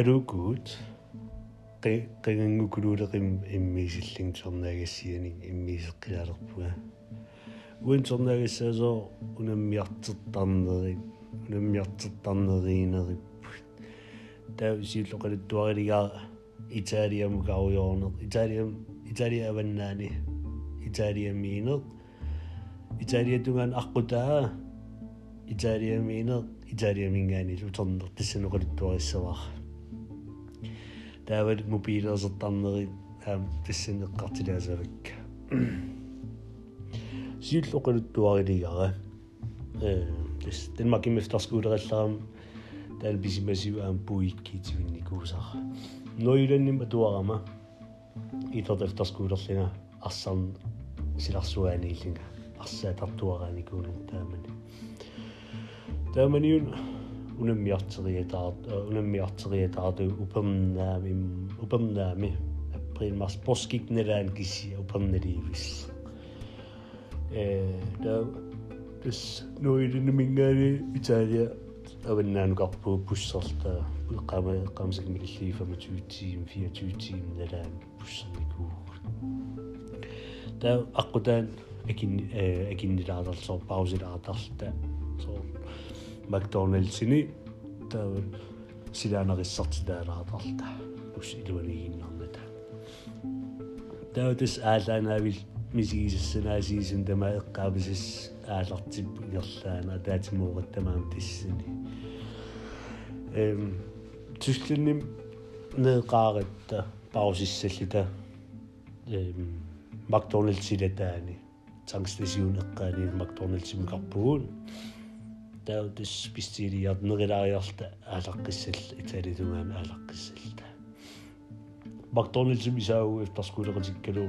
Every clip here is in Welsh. алуукуут qaganngukululeriim immiisillingsornaagassianik immiiseqqilalerpuga uinsornaagassaaso unammiartertarnerin unammiartertarneriinerippu tausiilloqalittuariligaa itaaliamukarujoorner itaaliam italia avannaani itaaliamiiner itaaliatungaan aqqutaa itaaliamiiner itaaliamingaani lutorner tassanoqalittuarissavaar daar wil ik mobiel als het andere in. Het is in de kat daar zeg ik. Zie het ook in het door in de jaren. Eh, dus dan maak je me als Daar ben met jou aan boeik iets in die koezag. Nou jullie niet met door aan Ik had even als Als dan is het zo en niet lina. Eh, als zij dat door ik niet. Daar eh, ben Daar ben unemmjarterietaat unemmjarterietaat upamnaami upamnaami april mars poskiknelaan kisi upamnaliivis э e, да тус нойлин мингаали италия аваннаанукарпуу пуссерта qama qamsak migilliifama 20tiim 24tiim nalaan pussermikuugut ta aqutaan akin akinnilaarlersoor e, pausilaartarta so макдоналдсини таа силаанерissartилаалаатарта ус илуанигиннарната таутис аалаанаавил мисигисссанаасиисин тама эққаависис аалартиппу нерлаана таатимуугаттамаам тиссани эм тюслинним неқааретта паусиссаллита эм макдоналдсилатаани транслисиун эққаани макдоналдсимикарпугуун таутис писсилиарнерилариарт алаққиссал италилугаама алаққиссалта мактонилсим исаагуев таскулеқатиккалу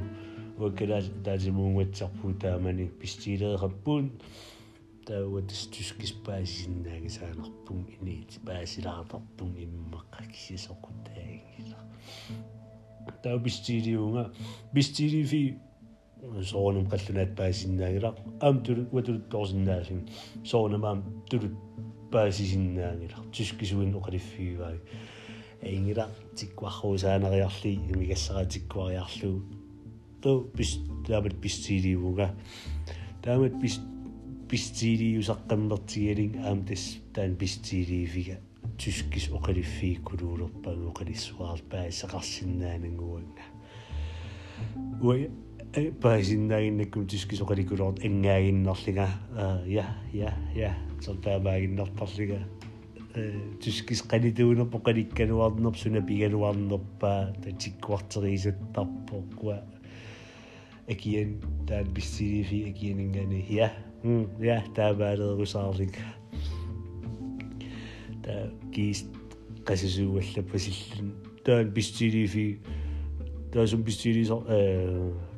уаккала таасимуунгатсарпуу таамани писсилеераппуун тауатис тускиспаасиннаагисаанерпун иниит паасилаартарпун иммаққакисисоқутаагила тау писсилиунга писсилифи soonum kallunaat paasinnaagira am turut gymryd torsinnaasin soonamaam Am paasisinnaagira tiskisuin oqaliffiuvaag ingila tikkuarruusaaneriarli imigassaratikkuariarlu tu pis taamat pistiiliivuga taamat pis pistiiliusaqqammertigaling aam tas taan pistiiliiviga tyskis oqaliffiikkuluulerpaa oqalisuaar paasaqarsinnaananguanga уя Eh, Baisin na in kum tiski eh, so kari kurot enga in nallinga. Ja, ja, ja. Så der var in nallinga. Eh, tiski skani tuun op kari kenuan op sunne pigenuan op. Der tikwarter i sit tap og kua. Ekien, der er bistiri fi ekien ingani. Ja, ja, der var det rusarling. Der gist qasisuualla pasillan taan pistiliifi taasum pistiliisa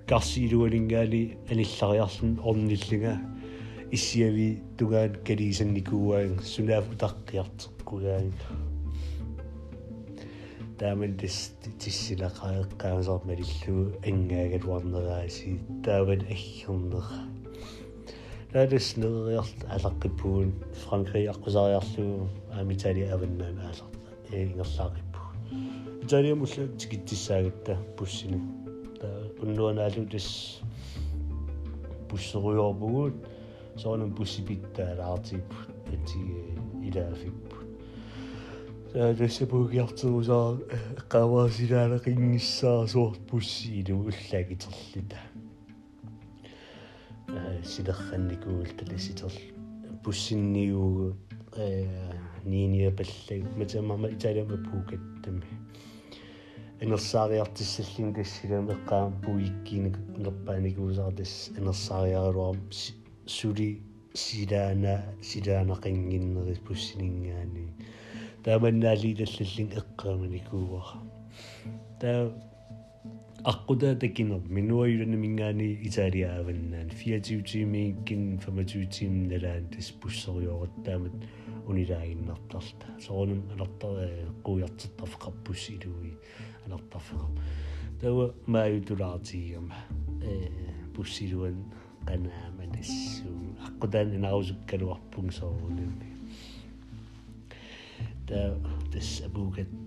qarsiilualingaali anillariarlun ornillinga иссиави тугаан калисанникууаан сунаав утаққиартеққугаани тааман тис тиссилақаеққаасаар малиллугу ангаагалуарнерааси тааван аггернер надис нериарт алаққиппуун франкри аққусариарлугу аамитали аваннаан ааларта ингерлаақиппу италиам улла тикиттиссаагатта пуссини уннуанаалутас пуссеруйорпугуут соорнам пуссипиттаалаартип атиге илаафиппут таасапугиартерусаа эққаваасилаала қингиссаа суорт пусси илу уллагитерлита э силерранникуул таласитер пуссинниугу э ниниапаллагу матамама италиама пуукаттами энерсаариартиссаллин тассиламеққаам пуиккинек нерпааникуусаартис энерсаариаруарм сули сидаана сидаанақингиннерис пуссинингаани тааманнаалиилаллин эққааманикууара таа أقدا دكينض من ويرن مينغاني إتاري آفنان فيا تيوتي ميكين فما تيوتي من الان تسبوش صغيو غدامت ونراين نطلت صغنم نطل قوية تطف قبوش إلوي نطفهم توا ما يدراتي يم بوش إلوان قنا من السوم أقدا نعوز كان وحبون صغنم تسبوكت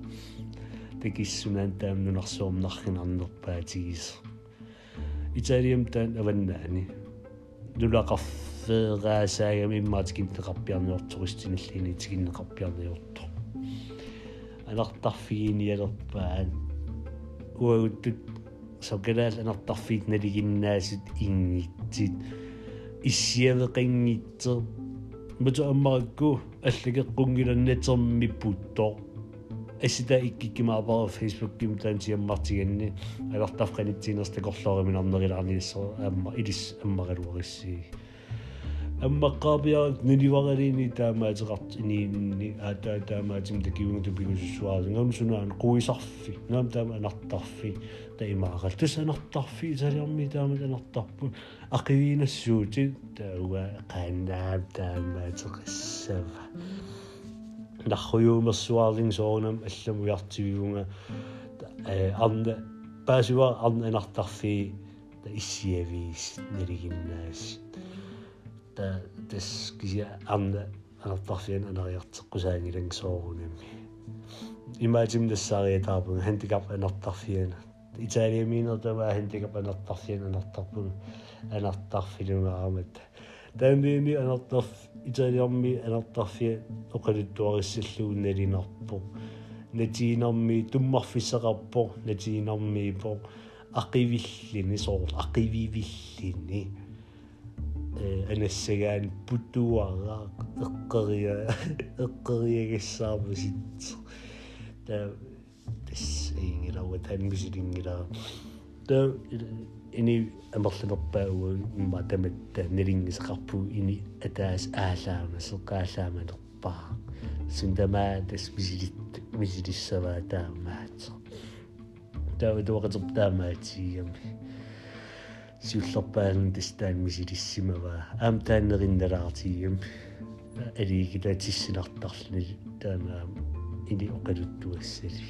begiswn yn dem yn os o'n nach yn annog bedis. I teri am den y fyna ni. Dwi'n lag offyr a seg am imma ti'n gynt rabian o'r twist yn llun i ti'n gynt rabian o'r to. Yn o'r daffi yn i ar o'r ben. so gyda'r yn o'r daffi yn yr unna sydd ingitid. Isi'r gyngitor. Mwyd o'r margw, allig y gwngil yn edrych mi bwdog. Ysida i gigi mabal o Facebook gymda'n ti yma ti gynni. A lot af gan i ti'n os dy gollog yn amnog i'r anu so yma iris yma ar ôl isi. Yma gabio nid i fawr ar un i dyma at rat i ni a dyma at ymdeg i wngyd o bygwys o swad. Ngam swn o'n gwys offi. Ngam dyma yn atoffi. Da i magal. Dys yn atoffi. Dys yn amni dyma yn atoffi. Ac i fi'n yswyd. Dyma gandam dyma at o gysyfa. da chwyw mae swal yng Nghymru am illa mwy ati fi fwng. Ond, beth yw o'n yn adaffi, da isi e fi, nir i gymnes. Da, dys, gysi e, and yn adaffi yn anodd i at gwsang i'r yng Nghymru. I mae ddim dy sal i edaf yn hyn digaf yn adaffi Tämiimi yn altarf mi yn altarfia oqaluttuarissilluun nalinerpo. Natiinermi tummarfisaqarpo natiinermiipo aqivillini soorl aqivivillini анассагаан путуараа эққариа эққариагиссаармисит та тассингила уатаммисилингила та ini амерлунерпаа уа имма таматта налингисақарпу ini атаас аалаама соққаалааманерпаа сундамаа тас мисилит мисилиссаваа таамаатсо таа дуоқатертаамаатигами сиуллерпаалун тастаан мисилиссимаваа аам тааннеринналаартигами алигилатиссинартарлни таамаа ini оқалуттуассали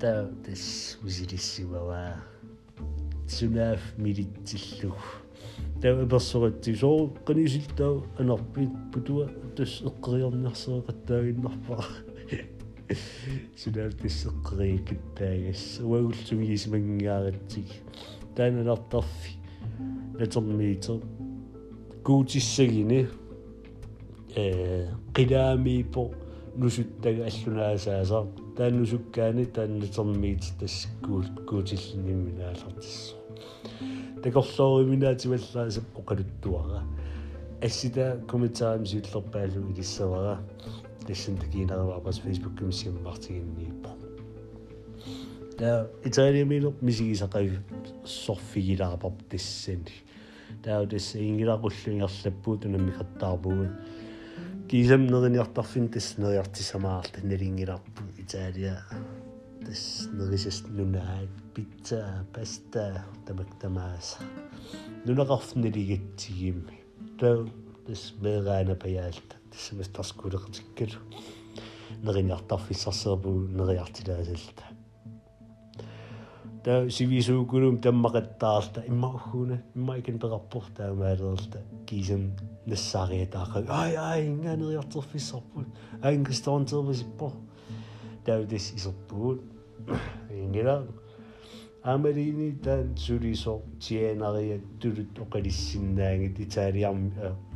таа тас мисилиссимаваа Zo lief, midden tussen. Dat we best zoet is al kunnen ziet dat en al pittig doet dus ook weer een nachtje te duwen nogmaals. Zodat het ook weer een tijd is. Hoe goed ze me is ben ik er Dan een aantal net zo meter, goedjes zijn niet. Ik daar mee op. Dan nu zo kenten dan net zo meter dus goedjes zijn Tegorloorimina atimallaasam oqaluttuara. Assita kommentaarimi siullerpaallu ilissavara. Tassan takiinarvaaqas Facebook ni. kimisiammartiginniippo. Tää Italiamilo misigisaqavi sorfigilaaparp tassani. Tää tassa ingilaqulluingerlappuut unammiqattaarpugut. Kiisamnerinjartarfin tassaneriartisamaarta naliingilarpu Italia тас нэрисэс нунаат пицца паста тамактамаас нунақарфнилигатсигимми таа тас мегаана паяалт тас мастарскулеқатиккалу нериниартарфиссарсерпу нериартилаасалта таа сивисуугулум таммақаттаарта иммаухгуна иммаикен пераппор таамаалерлта кисам нассаариатаақа ай ай ингаанериартарфиссарпут аингристаонтервисиппор таа дис исертугут ingirang Amerini tan suriso tiena ya turut okarisinnaangi titariam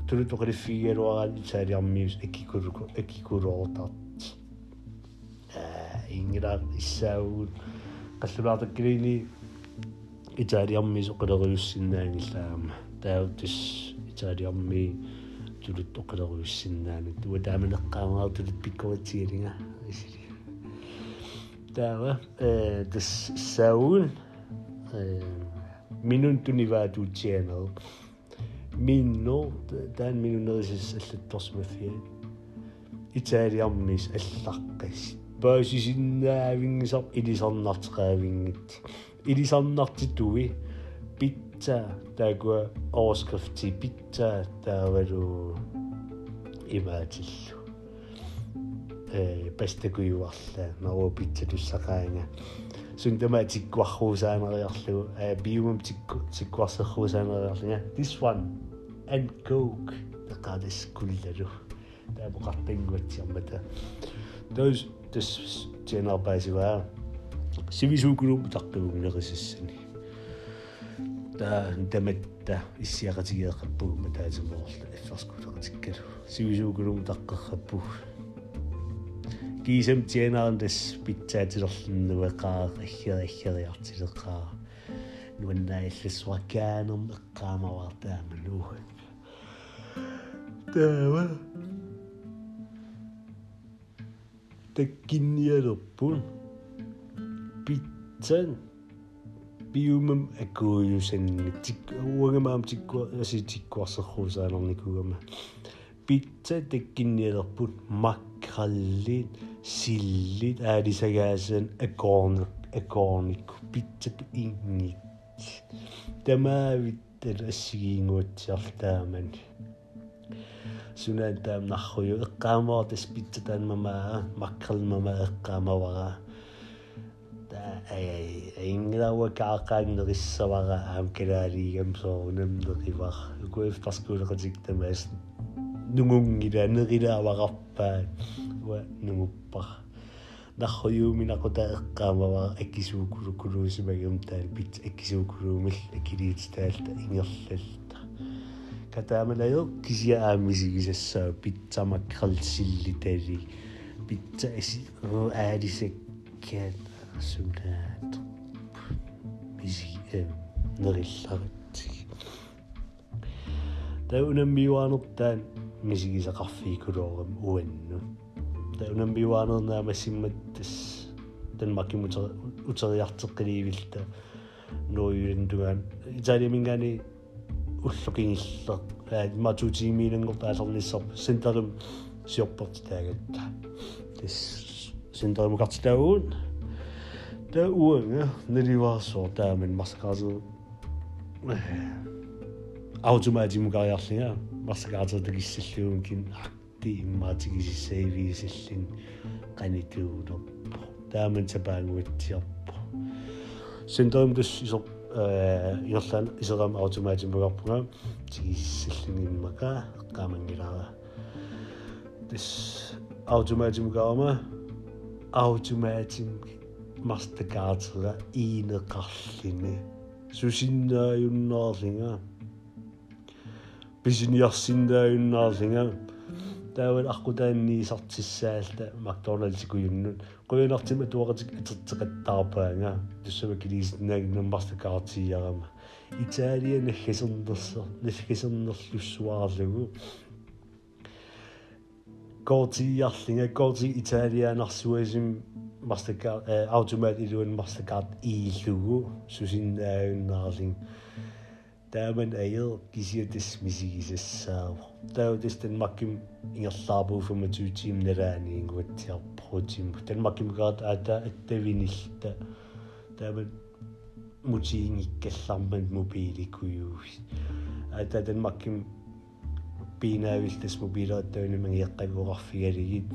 turut okarifigeruagan titariammius ekikuru ekikuruortat ingirang issaagun qallunaartakkirini itariammi soqaleruyussinnaangillaama taautis itariammi turut oqaleruyussinnaanit uwa taamanaqaamaartulut pikkuatiilinga isili Täällä uh, eh, the Seoul uh, eh, minun tunivatu channel. Minno tän minun olisi alluttorsmafiin. Itali ammis allaqqis. Pääsisinnäävingisar ilisarnartiqaavingit. Ilisarnartitui pitsa taagua overskrifti pitsa taavalu imaatillu. byw yn ti gwasachw э биумам тикку allu. this one and coke тақадис куллалу таапоқарпингуатсиармата those this тенарбаасиваа сивисуукулу таққигуннерисссани та таматта иссиақатигеэққаппугу матаасамоқарлу эфферскулеқатиккалу сивисуукулу таққарраппугу Diesem dien ar yn dysbita til ollen nhw y gar, echel echel eich artis y gar. Nhw yn naill y swagan o'n ygar ma war dam nhw. Dawa. Da gyniad o bwn. Bitan. Biwmym y gwyw sy'n wang yma am tigwas y chwrs ar ôl ni gwybod yma. Bitan da gyniad o bwn. Macralin. Macralin. sillit är isäkäisen ekonik ekonik pitsak ingit. Tämä vittel asiinguutsiartaaman. Sunan taam nahuju iqqaamaatis pitsataan mamaa makkal mamaa iqqaamavaraa. inglawa kaaqaan nerissavara aamkalaaliigam soorunam nerivar ukuif taskuuleqatik tamaas nungungilaanerilaavaqarpaan wa nunguppa даххойуумин акутаэккаамава аккисуукулукулуусимагумтаал пит аккисуукулуумил акилиититаалта ингерлалта катаамалайо кисиа ааммисигисассаа питсамаккерлсиллитали питса аси аалисаккаат сулаат миси э нерилларитсиг таунаммиуаанертаан мисигисақарфиикулоорам уанну тауnan piuaanernaamasimmattas танмаккимута утериартеккилиивилта нууюлиндугаан италиамингаани уллукингиллер э, матутиимиинангор таасернisserп синтерим сиорпертитаагатта тис синтеримукартилаагуун та уанга э, наливаасоо таамен марсакаасу э, аутоматимукариарлига марсакаатертакиссаллуункин аа ti immaatigisissaivigissillin qanituunerpo taaman tapaanguatsiarpo syndrom dus isor iorlaan iseram automaatimmagarpunga tigissillin immaqa qaamangilaa dus automaatimgaama automaatim mastercardra iineqarlini susinnaajunnaarlinga bisiniarsinnaajunnaarlinga таавал аркутаанни сартиссаалта макдоналдс куйуннут куйунартима туарат итертеқаттарпаанга туссама килисиннааг наммартакаартиярама италия нахисернерсер нахисернерлуссуаарлугу гортиарлинга горти италианарсуасим мастакарт аутомат илуан мастакарт ииллугу сусиннаагуннаарлин تامن أيل كيزيدس مزيز الساو تاو دس تنمكم إن الصابو في توتي من راني نغوتي أبخوتي تنمكم غاد أتا التوينيش تا تامن موتيني كسامن موبيلي كويوش أتا تنمكم بينا ويستس موبيلات تاو نمان يقاقو غفي يريد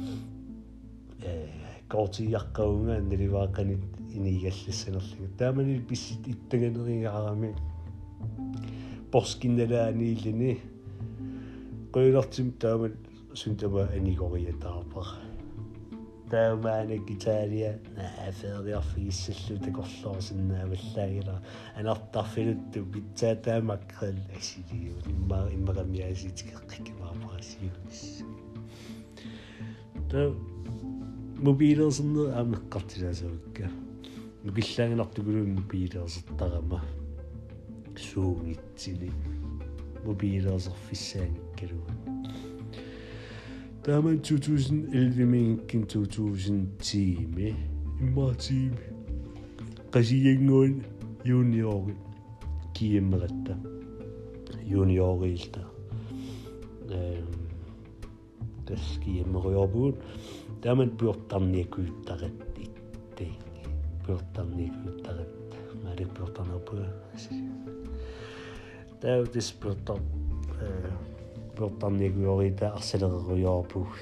آه، قوتي يقاونا نريواقا إني يسلسنا تامن البسيت إتنغن غيرامي порскиннелаа нииллини qoilertim taamat suntama anigoriataarpara таамаанак италия наафериарфигиссаллу такорлоорсинааваллаагила анартарфилутту питсаатаамаккрил асилиу имма иммакамиааситикэккимаарпарасиунис та мобилерсиннер аамеққартилаасавакка нукиллаангинартукулуун мобилерсертарама суунитсини мобилерсерфиссааниккалуа таман 2011-мингкин 2010-ми иммаатиими qasigianguun juniori kiimmeratta junioriilta tas kiimmeriorpuun taman piortarniakuyuttaqat itti piortarniakuyuttaqat mae'r brodan o bwyr. dis brodan, brodan ni i da asyn ar y o bwch,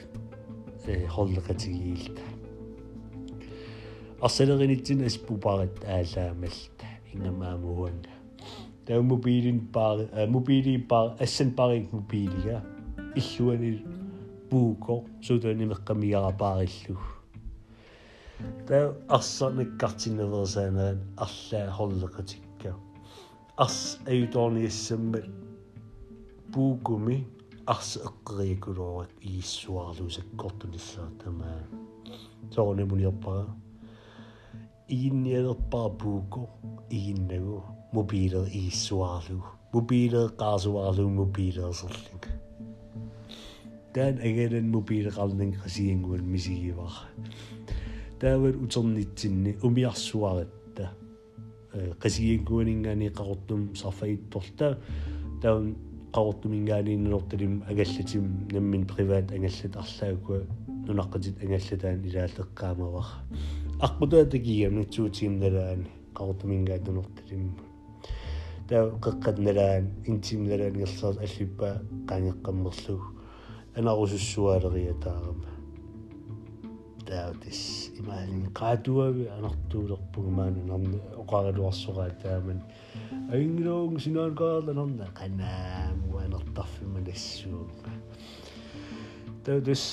hollyg at i gild. Asyn ar yn ydyn ysbw barad da, mellt, inga ma mwyn. Dew mobilin bar, mobilin bar, esyn barig mobilia, illwyn i'r bwgo, so dwi'n i'n myqam i ar y bar Dew o'n y gati nyddo sen yn allai holl y ticio. As ei don i symud mi, as y greg gregwr o i swalw sy'n godwn i llad yma. Tawon e. i mwyn i opa. Un i'r opa bwgw, un nhw, mobil i swal gas o y gaswalw, mobil y sylling. Dan egen yn mobil galning gysi yngwyn misi i fach. таавал утернитсинни умиарсуаратта qasigiinkuaningaani qarortum sarfaittorta таун qarortumingaaliinnertortim агаллатим наммин приват ангаллат арлаагуа нунаққатит ангаллатаан илаалеққаамавар арпутаатагиамнатсуутигиннараани qarortumingaatunertim таа қеққатнараан интимнараан герсаат аллиппаа қаангеққаммерлуг анарусуссуалериатаарама täytis imasin qaatuavi anartuulerpugmaanu nerni oqaraluarsuqaataaman aingloong sinaan qaarlanerna qanaamu anertarfimanassuunga täytis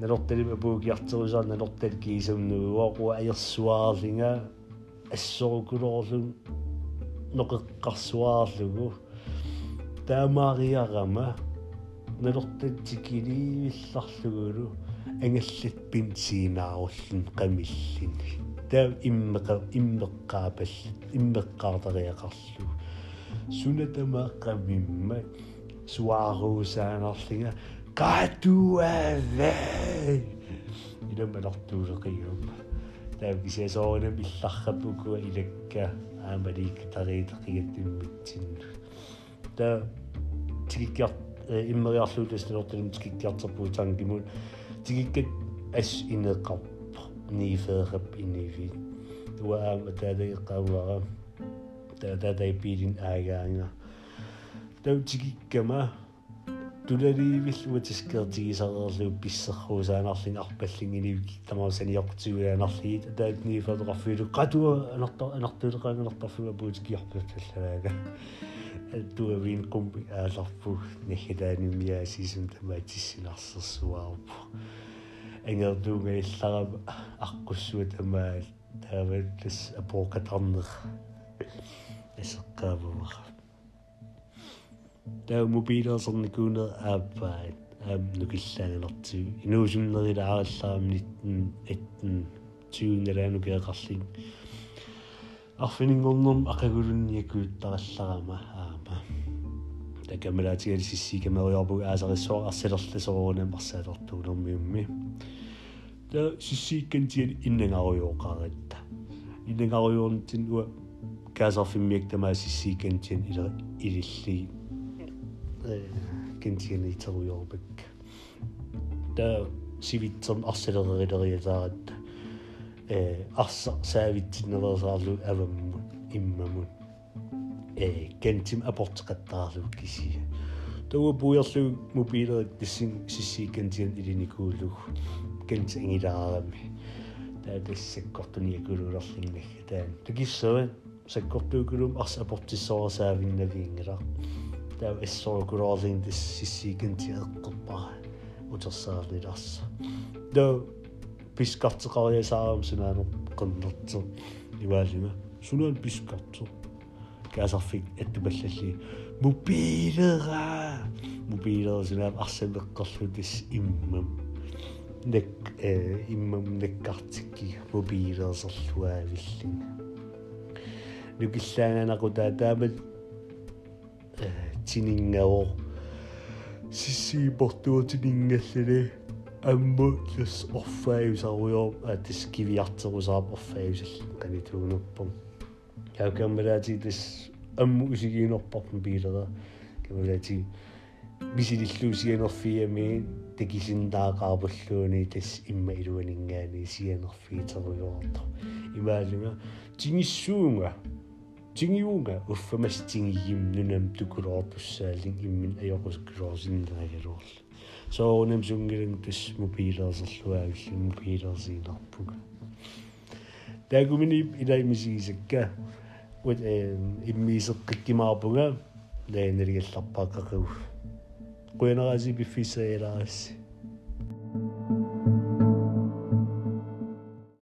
nalortalima puukiarterusaar nalortal kiisamnuguaqua ajersuaarlinga assorukulorlun noqeqqarsuaarlugu taamaariarama nalortatsikiliillarlugulu ангаллат пин сиинааруллун қамиллин таа иммеқа иммеққаапалл иммеққаартариақарлу сунатама қамимма суаарусаанерлига qaatuavee идэммалартуусеқиума таавгисиасоорина милларрапукуа илакка аамалииктариитеқигаттиммитсинну таа тигиккиар иммериарлуутас нелортилум тигиккиартарпуутаангимут тигиккат ас инеқарпо нифеэрэп инифи уаама таалегеққауара таатай пилин аагаанга таутигиккама тулалиивиллуа таскеертигисареерлуу писсерруусаанарлин арпаллингинивки тамаусаниортигуяанарлиит таат нифеэторфилу қатуа анарта анартулеқаангалартарфуа буутикиорпатталлаага дуавин кум ааларпуг нэхилаанумиа сисум тамаатиссинарсэрсуаарпу ангердуунга илларама аққуссуа тамаа тааваллас апоокатарнер эсеққааваа таа мобилерсэрникуунер ааппаат аам нукиллаангалартиу инуусумнерила ааллаамни 18 20 нэлаанукеэқарлин арфинингорнэрм ақагулунниакуиттаралларама da gymryd i'r sisi gymryd o'r bwyd as ar y so a syrll sôn yn based o'r dwi'n o'n miwmi. Da sisi gynti'n unig ar o'i o garad. Unig ar o'i o'n tyn o'r gas off yn mig dyma i'r gynti'n irillu gynti'n ei tylwy o'r byg. Da si fi tyn osod o'r rydw o'r ddad. o'r sef o'r tyn o'r o'r efo o'r mwyn e кентим апортеқаттаарлуккисия тауа Da мупилерит gwrw'r сиссииккантиан илиникуулуг кент ангилаарами таатассаккортуниакулуулерлиннагга таан тукиссава саккортуукулум арс апортиссорасаавиннавиингила таа эссорукулоорлин тис сиссииккантиэққарпара утерсаарлиларса до пискартеқариасаарам сунаанер қиннэртер иваалима сунаан пискартер kaasarfik attumallalli mupiileraa mupiilerusinaam arsameqqerlutis immam nak immam nakkartikki mupiilerserluaavillin nukillanganaqu taamat tiningaor сисиипортуутининггаллани sawio лус орфаависаруйоо атискивиартерусаап орфаависаллу канитуунерпум каукаммалаатигтас амму усигиинорпарпу пилера камалаати мисилиллуусианерфиами такисиндаақарпуллууни тас имма илуанингаани сианерфиитеруйоорто имаалунга тигиссуунга тигиуунга уффамас тигигим нунам тукулоорпуссаалин иммин аёқускулоорсиннерагалуорла соонам сунгилэн тас мопилерсерлуаагиллу мопилерсиинарпуга таагумини илаимисигисакка ут иммиисеккиккимаарпунга лаанеригилларпааққақуф куянераси пиффисаилаарси